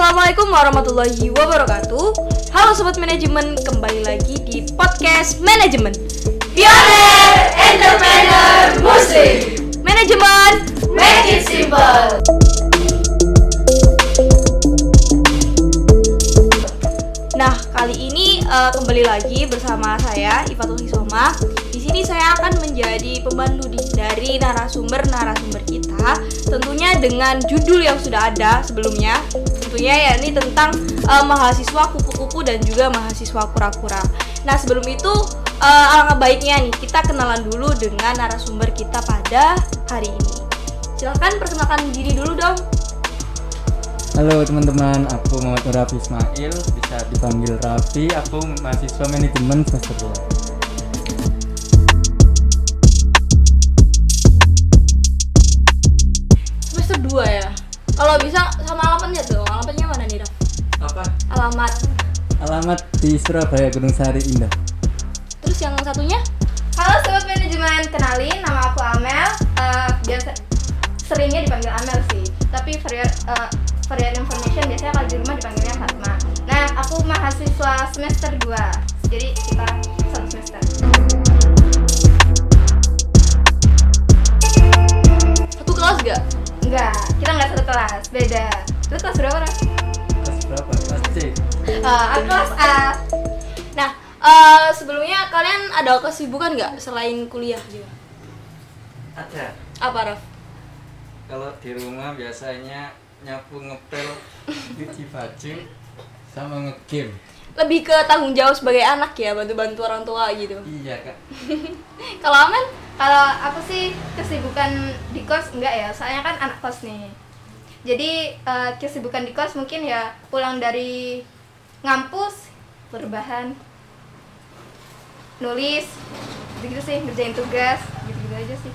Assalamualaikum warahmatullahi wabarakatuh Halo Sobat Manajemen, kembali lagi di podcast Manajemen Pioneer Entrepreneur Muslim Manajemen Make it simple Nah, kali ini uh, kembali lagi bersama saya Ifatul Hisoma. Di sini saya akan menjadi pembantu dari narasumber-narasumber kita, tentunya dengan judul yang sudah ada sebelumnya. Tentunya ya ini tentang uh, mahasiswa kupu-kupu dan juga mahasiswa kura-kura. Nah, sebelum itu uh, alangkah baiknya nih kita kenalan dulu dengan narasumber kita pada hari ini. Silahkan perkenalkan diri dulu dong. Halo teman-teman, aku Muhammad Rafi Ismail, bisa dipanggil Raffi, aku mahasiswa manajemen semester 2 Semester 2 ya? Kalau bisa Alamat. Alamat di Surabaya, Gunung Sari, Indah Terus yang satunya? Halo Sobat Manajemen, kenalin nama aku Amel Eh, Biasa seringnya dipanggil Amel sih Tapi for your, eh, for your information biasanya kalau di rumah dipanggilnya Fatma Nah, aku mahasiswa semester 2 Jadi kita ada kesibukan nggak selain kuliah gitu? Ada Apa, Raf? Kalau di rumah biasanya nyapu ngepel, cuci baju, sama ngegame Lebih ke tanggung jawab sebagai anak ya, bantu-bantu orang tua gitu. Iya kak Kalau Amen? Kalau aku sih kesibukan di kos enggak ya, soalnya kan anak kos nih. Jadi eh, kesibukan di kos mungkin ya pulang dari ngampus, berbahan, nulis, gitu sih, ngerjain tugas, gitu-gitu aja sih.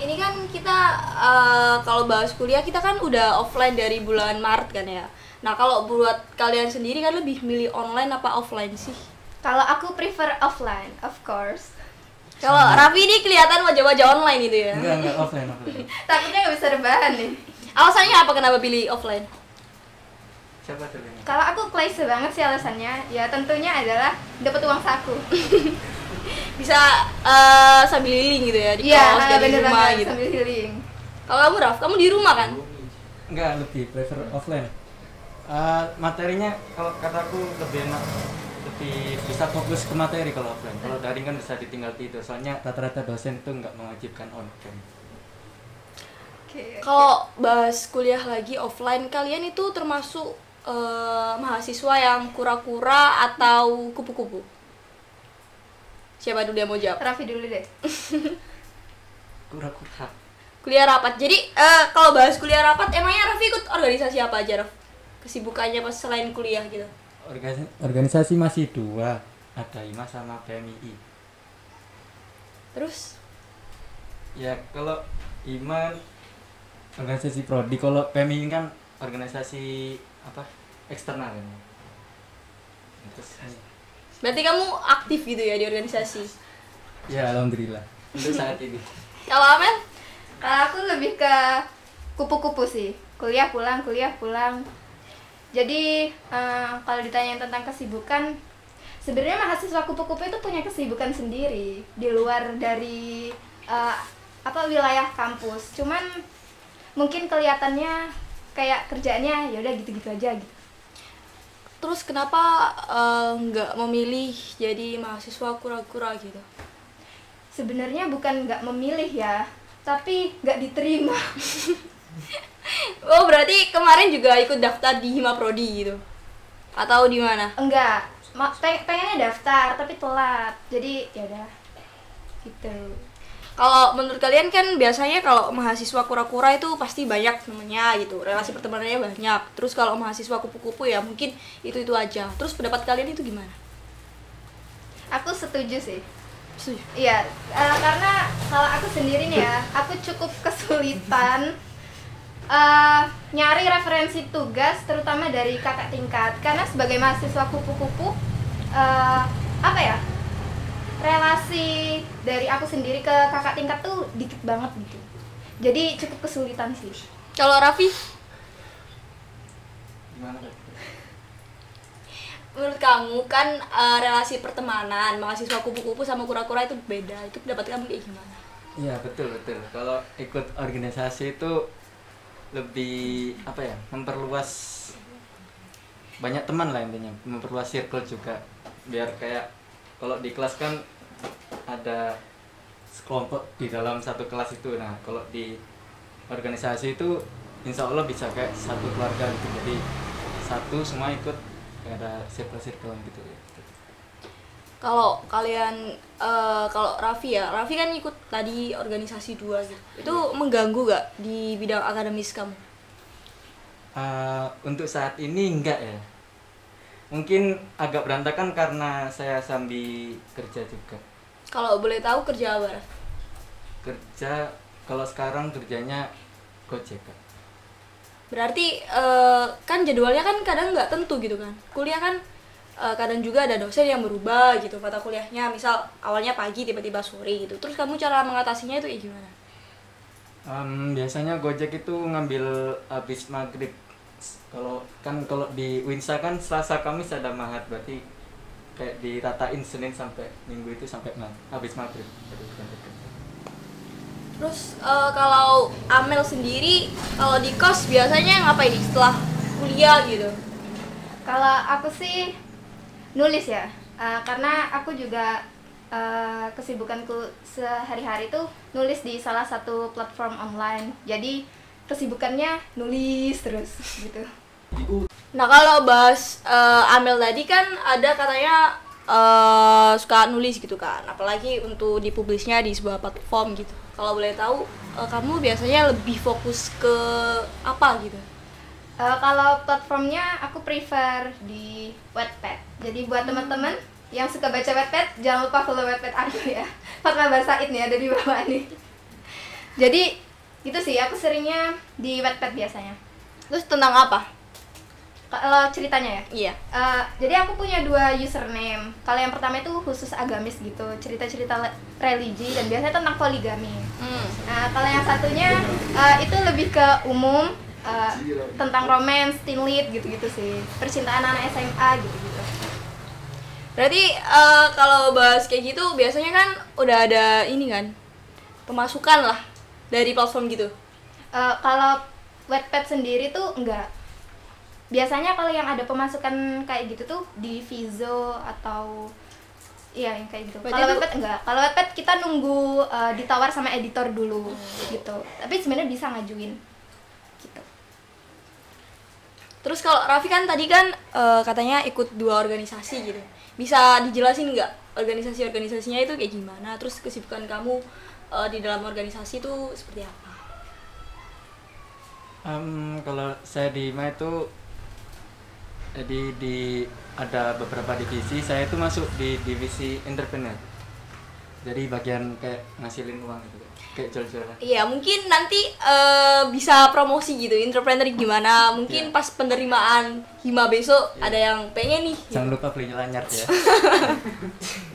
Ini kan kita eh, kalau bahas kuliah kita kan udah offline dari bulan Maret kan ya. Nah, kalau buat kalian sendiri kan lebih milih online apa offline sih? Kalau aku prefer offline, of course. Kalau Raffi ini kelihatan wajah-wajah online itu ya. Enggak, enggak offline, offline Takutnya nggak bisa rebahan nih. Alasannya apa kenapa pilih offline? Siapa dulu ini? Kalau aku klise banget sih alasannya, ya tentunya adalah dapat uang saku. Bisa eh, sambil liling gitu ya di Iya, kos dari bener rumah banget, gitu. sambil healing. Kalau kamu Raf, kamu di rumah kan? Enggak, lebih prefer offline Eh, Materinya kalau kataku lebih enak lebih bisa fokus ke materi kalau offline kalau daring kan bisa ditinggal tidur soalnya rata-rata dosen itu nggak mewajibkan on cam Oke. Kalau bahas kuliah lagi offline, kalian itu termasuk eh, mahasiswa yang kura-kura atau kupu-kupu? Siapa dulu yang mau jawab? Raffi dulu deh. kura-kura Kuliah rapat. Jadi eh, kalau bahas kuliah rapat, emangnya Raffi ikut organisasi apa aja, Raf? Kesibukannya pas selain kuliah gitu. organisasi, organisasi masih dua ada IMA sama PMII Terus ya kalau IMA organisasi prodi kalau PMII kan organisasi apa eksternal terus berarti kamu aktif gitu ya di organisasi. ya alhamdulillah untuk saat ini Kalau Amel? Kalau aku lebih ke kupu-kupu sih. Kuliah pulang, kuliah pulang. Jadi eh, kalau ditanyain tentang kesibukan, sebenarnya mahasiswa kupu-kupu itu punya kesibukan sendiri di luar dari eh, apa wilayah kampus. Cuman mungkin kelihatannya kayak kerjaannya ya udah gitu-gitu aja gitu. Terus kenapa eh, nggak memilih jadi mahasiswa kura-kura gitu? Sebenarnya bukan nggak memilih ya, tapi nggak diterima. Oh berarti kemarin juga ikut daftar di Hima Prodi gitu? Atau di mana? Enggak, ma- peng- pengennya daftar tapi telat. Jadi ya udah. Gitu. Kalau menurut kalian kan biasanya kalau mahasiswa kura-kura itu pasti banyak temennya gitu, relasi pertemanannya banyak. Terus kalau mahasiswa kupu-kupu ya mungkin itu itu aja. Terus pendapat kalian itu gimana? Aku setuju sih. Setuju. Iya, eh, karena kalau aku sendiri nih ya, aku cukup kesulitan eh, nyari referensi tugas terutama dari kakak tingkat karena sebagai mahasiswa kupu-kupu eh, apa ya relasi dari aku sendiri ke kakak tingkat tuh dikit banget gitu jadi cukup kesulitan sih Kalau Raffi? gimana Kak? menurut kamu kan eh, relasi pertemanan mahasiswa kupu-kupu sama kura-kura itu beda itu pendapat kamu kayak gimana Iya betul betul. Kalau ikut organisasi itu lebih apa ya memperluas banyak teman lah intinya memperluas circle juga biar kayak kalau di kelas kan ada sekelompok di dalam satu kelas itu. Nah kalau di organisasi itu insya Allah bisa kayak satu keluarga gitu. Jadi satu semua ikut ada circle circle gitu. Ya kalau kalian eh, kalau Raffi ya Raffi kan ikut tadi organisasi dua gitu. Itu mengganggu gak di bidang akademis kamu? Uh, untuk saat ini enggak ya mungkin agak berantakan karena saya sambil kerja juga. Kalau boleh tahu kerja apa kerja kalau sekarang kerjanya gojek Kak. berarti eh, kan jadwalnya kan kadang nggak tentu gitu kan? Kuliah kan eh, kadang juga ada dosen yang berubah gitu mata kuliahnya. Misal awalnya pagi tiba-tiba sore gitu. Terus kamu cara mengatasinya itu kayak gimana? Em, biasanya gojek itu ngambil habis maghrib kalau kan kalau di Winsa kan Selasa Kamis ada mahat berarti kayak diratain Senin sampai Minggu itu sampai ma- habis maghrib. Terus eh, kalau Amel sendiri kalau di kos biasanya ngapain setelah kuliah gitu? Kalau aku sih nulis ya, Eh, karena aku juga eh, kesibukanku sehari-hari tuh nulis di salah satu platform online. Jadi kesibukannya nulis terus gitu. Nah kalau bahas eh, Amel tadi kan ada katanya eh, suka nulis gitu kan, apalagi untuk dipublisnya di sebuah platform gitu. Kalau boleh tahu, eh, kamu biasanya lebih fokus ke apa gitu? Eh, kalau platformnya aku prefer di Wattpad. Jadi buat teman-teman yang suka baca Wattpad, jangan lupa follow Wattpad aku ya. Fatma Basaid nih ada di bawah nih. Jadi itu sih aku seringnya di Wattpad biasanya. Terus tentang apa? Kalau ceritanya ya. Iya. Eh, jadi aku punya dua username. Kalau yang pertama itu khusus agamis gitu, cerita-cerita religi dan biasanya tentang poligami. Hmm. Nah, kalau yang satunya eh, itu lebih ke umum eh, tentang romance, teen lead gitu-gitu sih. Percintaan anak SMA gitu-gitu. Berarti eh, kalau bahas kayak gitu biasanya kan udah ada ini kan pemasukan lah dari platform gitu. Eh, kalau Wattpad sendiri tuh enggak. Biasanya kalau yang ada pemasukan kayak gitu tuh di Vizo atau Iya yang kayak gitu. Kalau Wattpad enggak. Kalau Wattpad kita nunggu eh, ditawar sama editor dulu gitu. Tapi sebenarnya bisa ngajuin. Gitu. Terus kalau Raffi kan tadi kan eh, katanya ikut dua organisasi gitu. Bisa dijelasin nggak organisasi-organisasinya itu kayak gimana? Terus kesibukan kamu eh, di dalam organisasi itu seperti apa? Em, kalau saya di IMA itu jadi di ada beberapa divisi saya itu masuk di divisi entrepreneur jadi bagian kayak ngasilin uang gitu kayak jual-jualan Iya mungkin nanti eh, bisa promosi gitu entrepreneur gimana? Mungkin Iya. pas penerimaan hima besok Iya. ada yang pengen nih. jangan lupa beli lanyard ya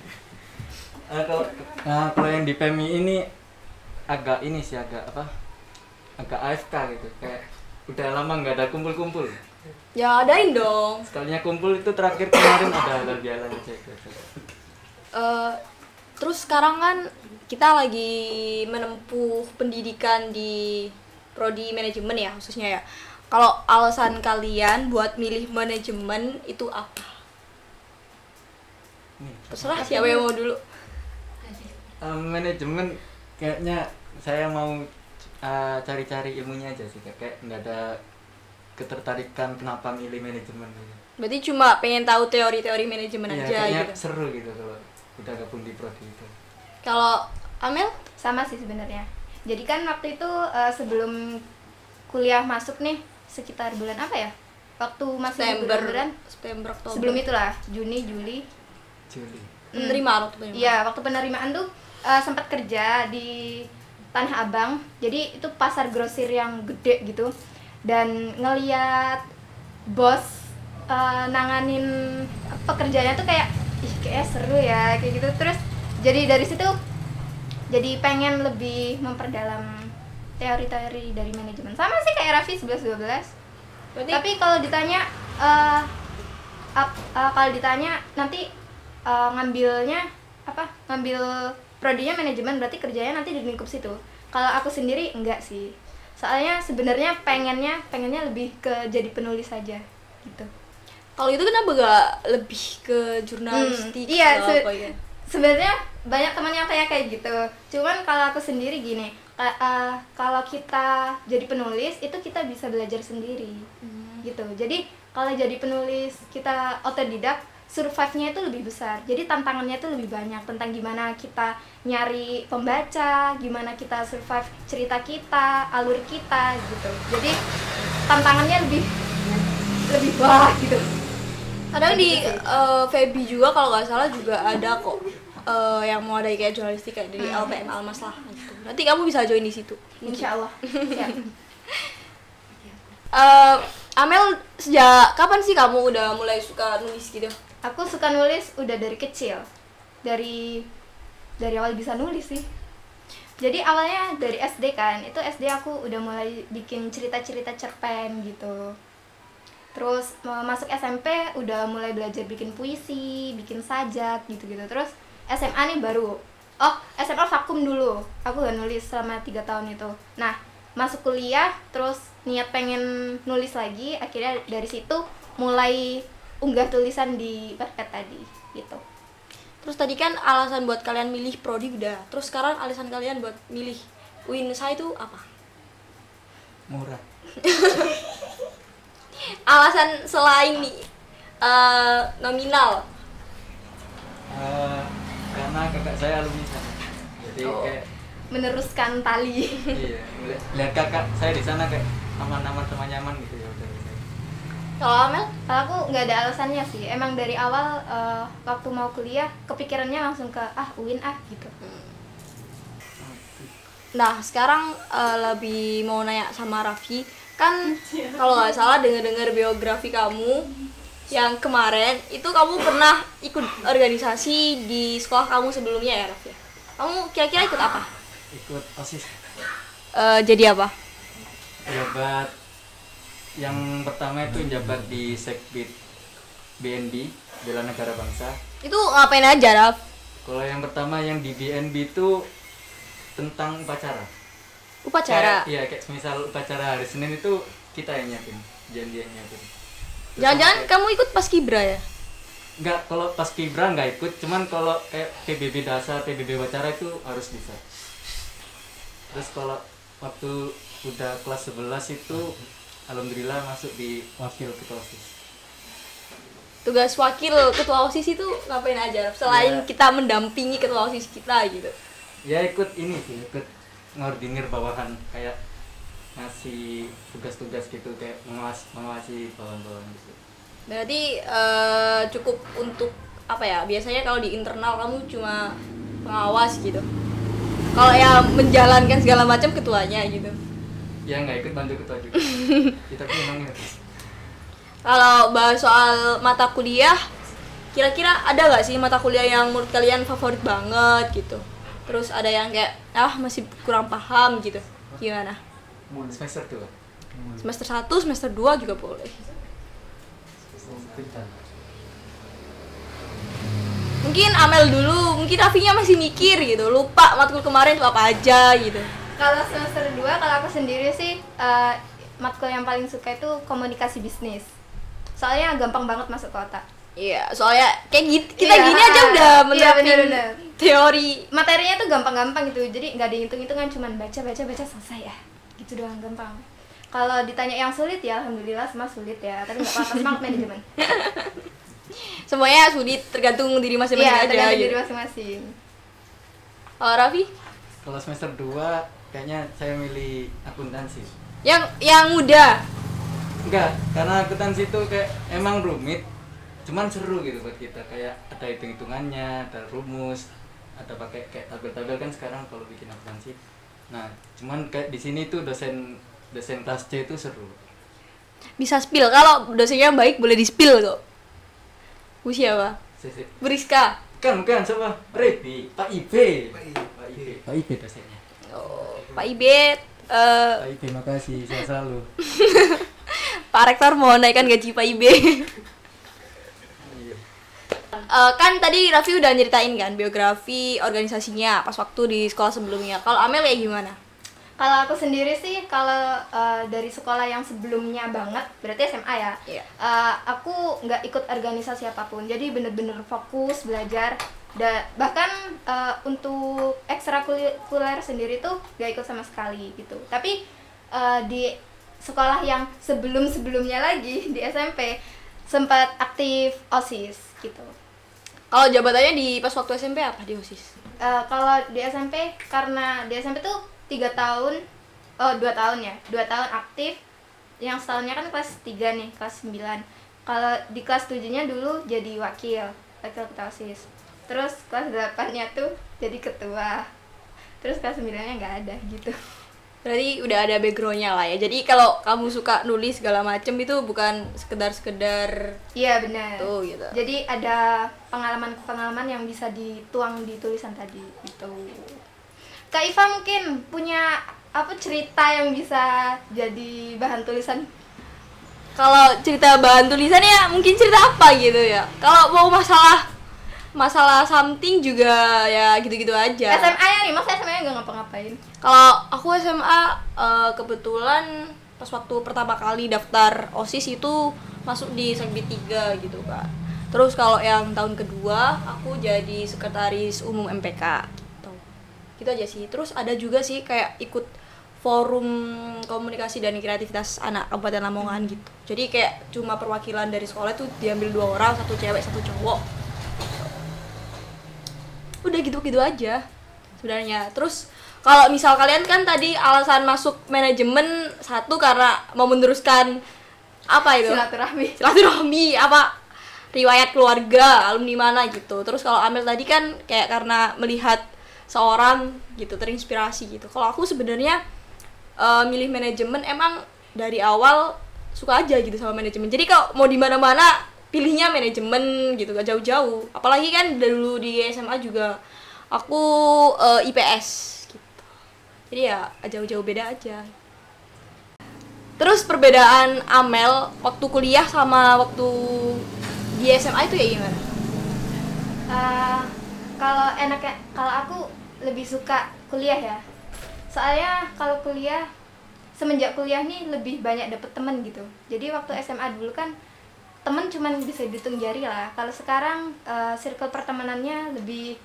Eh, kalau nah, kalau yang di PMI ini agak ini sih agak apa agak AFK gitu kayak udah lama nggak ada kumpul-kumpul Ya adain dong. sekalinya kumpul itu terakhir kemarin ada halal bihalal cek Eh, terus sekarang kan kita lagi menempuh pendidikan di prodi manajemen ya khususnya ya. Kalau alasan kalian buat milih manajemen itu apa? Terserah siapa yang mau dulu. Eh, manajemen kayaknya saya mau eh, cari-cari ilmunya aja sih kayak nggak ada ketertarikan kenapa milih manajemen gitu. Berarti cuma pengen tahu teori-teori manajemen Iya, aja kayaknya gitu. seru gitu kalau udah gabung di prodi itu. Kalau Amel? Sama sih sebenarnya. Jadi kan waktu itu eh, sebelum kuliah masuk nih sekitar bulan apa ya? Waktu masih September, bulan September, Oktober. sebelum itulah Juni Juli Juli. Penerimaan waktu penerimaan. Iya, waktu penerimaan tuh eh, sempat kerja di Tanah Abang. Jadi itu pasar grosir yang gede gitu. Dan ngeliat bos eh, nanganin pekerjaannya tuh kayak ih kayak seru ya kayak gitu. Terus jadi dari situ jadi pengen lebih memperdalam teori-teori dari manajemen. Sama sih kayak Raffi 11 12. Berarti Tapi kalau ditanya eh, kalau ditanya nanti eh, ngambilnya apa? Ngambil prodinya manajemen berarti kerjanya nanti di lingkup situ. Kalau aku sendiri enggak sih. Soalnya sebenarnya pengennya pengennya lebih ke jadi penulis saja gitu. kalau itu kenapa gak lebih ke jurnalistik Hmm, iya, se- apa ya? sebenarnya banyak teman yang kayak kayak gitu cuman kalau aku sendiri gini eh, kalau kita jadi penulis itu kita bisa belajar sendiri gitu jadi kalau jadi penulis kita otodidak survive-nya itu lebih besar. Jadi tantangannya itu lebih banyak tentang gimana kita nyari pembaca gimana kita survive cerita kita alur kita gitu. Jadi tantangannya lebih lebih wah gitu. Kadang di eh, Feby juga kalau nggak salah juga ada kok eh, yang mau ada kayak jurnalistik kayak dari LPM Almas lah gitu. Nanti kamu bisa join di situ. Insya Allah. Eh, Amel sejak kapan sih kamu udah mulai suka nulis gitu Aku suka nulis udah dari kecil. Dari dari awal bisa nulis sih. Jadi awalnya dari SD kan, itu SD aku udah mulai bikin cerita-cerita cerpen gitu. Terus masuk SMP udah mulai belajar bikin puisi, bikin sajak gitu-gitu. Terus SMA nih baru. Oh, SMA vakum dulu. Aku gak nulis selama tiga tahun itu. Nah, masuk kuliah terus niat pengen nulis lagi, akhirnya dari situ mulai unggah tulisan di Wattpad tadi gitu. terus tadi kan alasan buat kalian milih prodi udah terus sekarang alasan kalian buat milih UINSA itu apa murah alasan selain nih eh, nominal Eh, karena kakak saya alumni sana jadi Oh. kayak Meneruskan tali. iya lihat- kakak saya di sana kayak aman-aman sama nyaman gitu ya udah kalau Amel Kalau aku nggak ada alasannya sih. Emang dari awal eh, waktu mau kuliah kepikirannya langsung ke ah UIN ah gitu. Nah, sekarang eh, lebih mau nanya sama Raffi. Kan kalau nggak salah dengar-dengar biografi kamu yang kemarin itu kamu pernah ikut organisasi di sekolah kamu sebelumnya ya, Raffi? Kamu kira-kira ikut apa? ikut osis Eh, jadi apa? jabat yang pertama itu jabat di sekbid BNB Bela Negara Bangsa Itu ngapain aja, Raf? kalau yang pertama yang di BNB itu tentang upacara Upacara. Kayak- iya kayak misal upacara hari Senin itu kita yang nyiapin BNB yang nyiapin Jangan-jangan kamu ikut pas kibra ya? Enggak, kalau pas kibra nggak ikut, cuman kalau kayak PBB dasar, PBB wacara itu harus bisa. Terus kalau waktu udah kelas 11 itu alhamdulillah masuk di wakil ketua OSIS. Tugas wakil ketua OSIS itu ngapain aja? Selain Ya. kita mendampingi ketua OSIS kita gitu. Ya ikut ini sih, ikut ngordinir bawahan kayak ngasih tugas-tugas gitu kayak mengawas, mengawasi bawahan-bawahan gitu. Berarti eh, cukup untuk apa ya? Biasanya kalau di internal kamu cuma pengawas gitu. Kalau yang menjalankan segala macam ketuanya gitu. Ya nggak ikut bantu ketua juga. Kita tuh emang ya. Kalau bahas soal mata kuliah, kira-kira ada nggak sih mata kuliah yang menurut kalian favorit banget gitu? Terus ada yang kayak ah masih kurang paham gitu. Gimana? semester tuh. Semester 1, semester 2 juga boleh. Mungkin Amel dulu, mungkin Rafinya masih mikir gitu, lupa matkul kemarin itu apa aja gitu. Kalau semester 2 kalau aku sendiri sih eh, matkul yang paling suka itu komunikasi bisnis. Soalnya gampang banget masuk ke otak. Iya, soalnya kayak gitu, kita Iya, gini aja udah iya, menerapin bener-bener. teori. Materinya tuh gampang-gampang gitu. Jadi nggak dihitung-hitungan cuman baca baca selesai ya. Gitu doang gampang. Kalau ditanya yang sulit ya alhamdulillah semua sulit ya, tapi nggak apa-apa semangat manajemen. Semuanya sulit tergantung diri masing-masing Iya, aja tergantung gitu. diri masing-masing. Kalau Raffi, Kalau semester 2 kayaknya saya milih akuntansi. yang yang muda. Enggak, karena akuntansi itu kayak emang rumit, cuman seru gitu buat kita. Kayak ada hitung-hitungannya, ada rumus, ada pakai kayak tabel-tabel kan sekarang kalau bikin akuntansi. Nah, cuman kayak di sini tuh dosen dosen kelas C itu seru. Bisa spill. Kalau dosennya baik boleh di spill kok. Bu siapa? Beriska. Kan bukan siapa? Repi, Pak IB. Pak IB. Pak IB dosennya. Oh, Pak Ibet. eh Pak IB makasih, saya selalu. Pak Rektor mau naikkan gaji Pak IB. Iya. Eh, kan tadi Raffi udah nyeritain kan biografi organisasinya pas waktu di sekolah sebelumnya. Kalau Amel kayak gimana? Kalau aku sendiri sih, kalau eh, dari sekolah yang sebelumnya banget, berarti SMA ya. Iya. eh, aku nggak ikut organisasi apa pun, jadi bener-bener fokus belajar. Da- bahkan eh, untuk ekstrakurikuler sendiri tuh nggak ikut sama sekali gitu. Tapi eh, di sekolah yang sebelum-sebelumnya lagi di SMP sempat aktif osis gitu. Kalau jabatannya di pas waktu SMP apa di OSIS? Eh, kalau di SMP karena di SMP tuh tiga tahun oh dua tahun ya dua tahun aktif yang setahunnya kan kelas 3 nih kelas 9 kalau di kelas 7 nya dulu jadi wakil wakil ketua osis terus kelas 8 nya tuh jadi ketua terus kelas 9 nya nggak ada gitu Berarti udah ada backgroundnya lah ya. Jadi kalau kamu suka nulis segala macem itu bukan sekedar-sekedar iya benar tuh gitu. jadi ada pengalaman-pengalaman yang bisa dituang di tulisan tadi gitu Kak Iva mungkin punya apa cerita yang bisa jadi bahan tulisan Kalau cerita bahan tulisannya mungkin cerita apa gitu ya. Kalau mau masalah masalah something juga ya gitu-gitu aja. SMA ya nih, masa SMA nya nggak ngapa-ngapain? Kalau aku SMA eh, kebetulan pas waktu pertama kali daftar OSIS itu masuk di 3 gitu kan. Terus kalau yang tahun kedua aku jadi sekretaris umum MPK gitu. Gitu aja sih. Terus ada juga sih kayak ikut forum komunikasi dan kreativitas anak Kabupaten Lamongan gitu. Jadi kayak cuma perwakilan dari sekolah itu diambil dua orang, satu cewek, satu cowok. Udah gitu-gitu aja sebenarnya. Terus kalau misal kalian kan tadi alasan masuk manajemen satu karena mau meneruskan apa itu? Silaturahmi. silaturahmi apa riwayat keluarga alumni mana gitu terus kalau Amel tadi kan kayak karena melihat seorang gitu terinspirasi gitu kalau aku sebenarnya eh, milih manajemen emang dari awal suka aja gitu sama manajemen jadi kalau mau di mana mana pilihnya manajemen gitu gak jauh-jauh apalagi kan dulu di SMA juga aku eh, IPS gitu jadi ya jauh-jauh beda aja Terus perbedaan Amel waktu kuliah sama waktu di SMA itu ya gimana? Eh, kalau enaknya, kalau aku lebih suka kuliah ya. Soalnya kalau kuliah semenjak kuliah nih lebih banyak dapet temen gitu. Jadi waktu SMA dulu kan temen cuman bisa dihitung jari lah. Kalau sekarang eh, circle pertemanannya lebih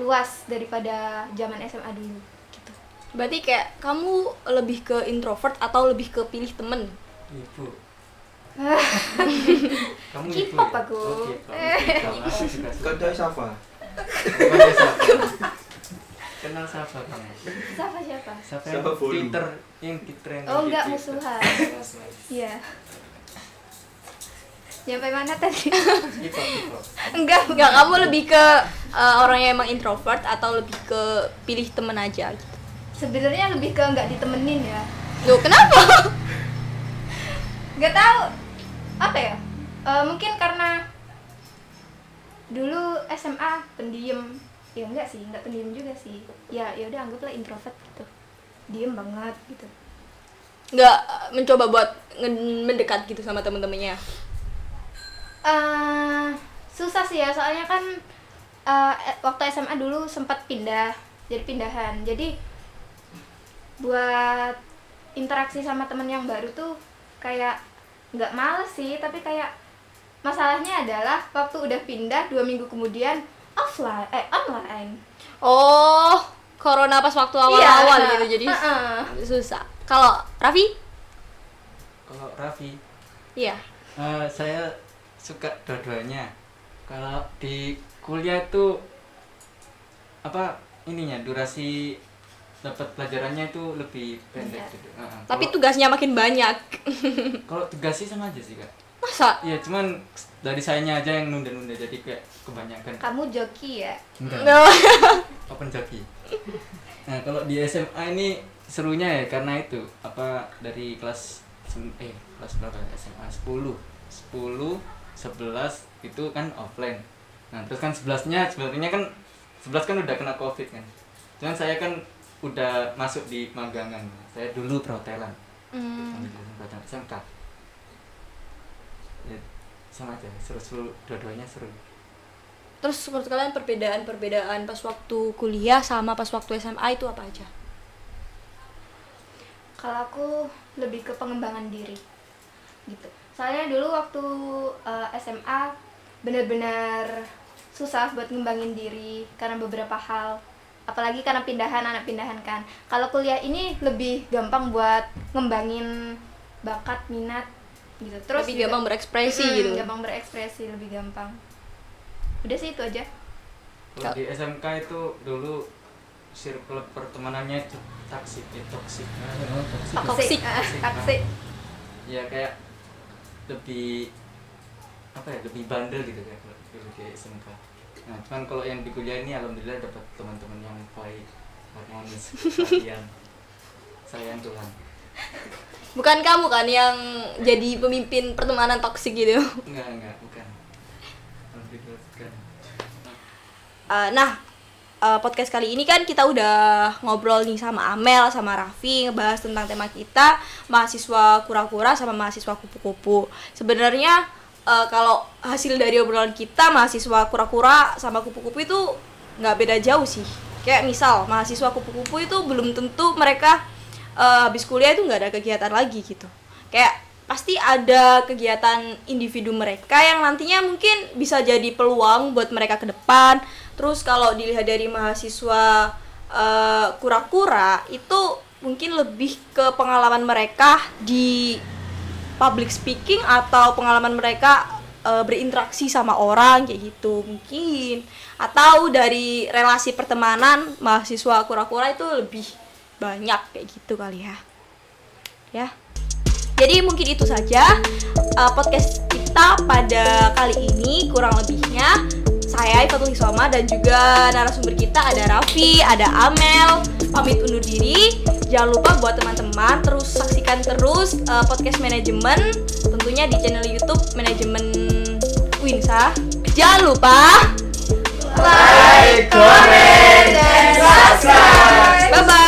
luas daripada zaman SMA dulu gitu. Berarti kayak kamu lebih ke introvert atau lebih ke pilih temen? Ibu. Kamu K-pop ibu ya? aku. Oh, siapa? Kenal siapa kamu? Siapa siapa? Siapa yang Siapa volume? Twitter yang Twitter yang Oh enggak Twitter? musuhan. Iya. Sampai mana tadi? Enggak, Enggak, kamu lebih ke uh, orang yang emang introvert atau lebih ke pilih temen aja gitu? Sebenarnya lebih ke nggak ditemenin ya. Loh, kenapa? nggak tahu apa ya Eh, mungkin karena dulu SMA pendiam ya enggak sih enggak pendiam juga sih ya ya udah anggaplah introvert gitu diem banget gitu Enggak uh, mencoba buat mendekat gitu sama temen-temennya? Eh susah sih ya soalnya kan eh, eh, waktu SMA dulu sempat pindah jadi pindahan jadi buat interaksi sama temen yang baru tuh kayak nggak males sih tapi kayak masalahnya adalah waktu udah pindah dua minggu kemudian offline eh online Oh, corona pas waktu awal-awal Iya. gitu, jadi Heeh. susah. Kalau Raffi? Kalau Raffi, Iya. eh, saya suka dua-duanya. Kalau di kuliah tuh apa ininya durasi dapat pelajarannya itu lebih pendek gitu. Heeh. Tapi Kalau- tugasnya makin banyak. kalau tugas sih sama aja sih kak. Masa? Iya cuman dari sayanya aja yang nunda-nunda jadi kayak kebanyakan. kamu joki ya Enggak. No. open joki. Nah kalau di SMA ini serunya ya karena itu apa dari kelas eh kelas berapa ya? SMA 10 10 11 itu kan offline. Nah terus kan 11 nya sebenarnya kan 11 kan udah kena covid kan. Cuman saya kan udah masuk di magangan. Saya dulu perhotelan. Hmm. Perhotelan SMK. ya sama aja seru seru dua-duanya seru Terus menurut kalian perbedaan-perbedaan pas waktu kuliah sama pas waktu SMA itu apa aja? Kalau aku lebih ke pengembangan diri gitu. Soalnya dulu waktu eh, SMA benar-benar susah buat ngembangin diri karena beberapa hal. Apalagi karena pindahan anak pindahan kan. Kalau kuliah ini lebih gampang buat ngembangin bakat, minat gitu. Terus Lebih juga- gampang berekspresi Mm, gitu. Gampang berekspresi, lebih gampang. Udah sih itu aja. kalau di SMK itu dulu circle pertemanannya itu toxic ya toxic Toxic. Toxic. Ah, Toxic. Toxic. ya kayak lebih apa ya lebih bandel gitu kalau dulu di SMK nah cuman kalau yang di kuliah ini alhamdulillah dapat teman-teman yang baik harmonis perhatian sayang Tuhan. Bukan kamu kan yang jadi pemimpin pertemanan toksik gitu. enggak enggak bukan. Alhamdulillah bukan. Eh, nah, eh, podcast kali ini kan kita udah ngobrol nih sama Amel, sama Raffi, ngebahas tentang tema kita mahasiswa kura-kura sama mahasiswa kupu-kupu. Sebenarnya eh, kalau hasil dari obrolan kita mahasiswa kura-kura sama kupu-kupu itu nggak beda jauh sih. Kayak misal mahasiswa kupu-kupu itu belum tentu mereka eh, habis kuliah itu nggak ada kegiatan lagi gitu. Kayak pasti ada kegiatan individu mereka yang nantinya mungkin bisa jadi peluang buat mereka ke depan. Terus kalau dilihat dari mahasiswa eh, kura-kura itu mungkin lebih ke pengalaman mereka di public speaking atau pengalaman mereka eh, berinteraksi sama orang kayak gitu mungkin. Atau dari relasi pertemanan mahasiswa kura-kura itu lebih banyak kayak gitu kali ya. Ya. Jadi mungkin itu saja uh, podcast kita pada kali ini kurang lebihnya saya Ifatul Hisoma dan juga narasumber kita ada Raffi, ada Amel. Pamit undur diri. Jangan lupa buat teman-teman terus saksikan terus uh, podcast manajemen tentunya di channel YouTube manajemen Winsa. Jangan lupa Like, comment, dan subscribe.